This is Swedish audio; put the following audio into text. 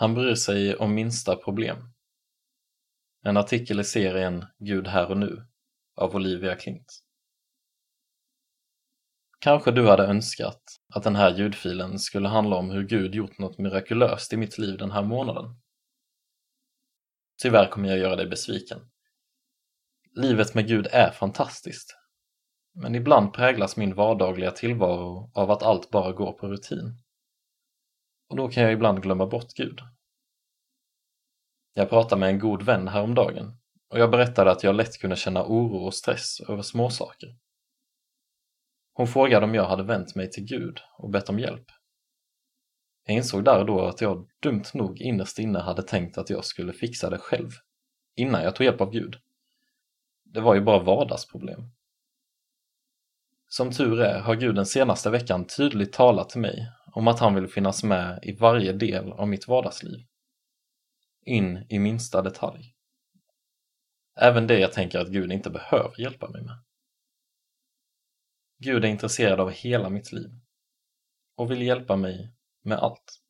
Han bryr sig om minsta problem. En artikel i serien Gud här och nu av Olivia Klint. Kanske du hade önskat att den här ljudfilen skulle handla om hur Gud gjort något mirakulöst i mitt liv den här månaden. Tyvärr kommer jag göra dig besviken. Livet med Gud är fantastiskt. Men ibland präglas min vardagliga tillvaro av att allt bara går på rutin. Och då kan jag ibland glömma bort Gud. Jag pratade med en god vän häromdagen och jag berättade att jag lätt kunde känna oro och stress över småsaker. Hon frågade om jag hade vänt mig till Gud och bett om hjälp. Jag insåg där och då att jag dumt nog innerst inne hade tänkt att jag skulle fixa det själv, innan jag tog hjälp av Gud. Det var ju bara vardagsproblem. Som tur är har Gud den senaste veckan tydligt talat till mig om att han vill finnas med i varje del av mitt vardagsliv. In i minsta detalj. Även det jag tänker att Gud inte behöver hjälpa mig med. Gud är intresserad av hela mitt liv och vill hjälpa mig med allt.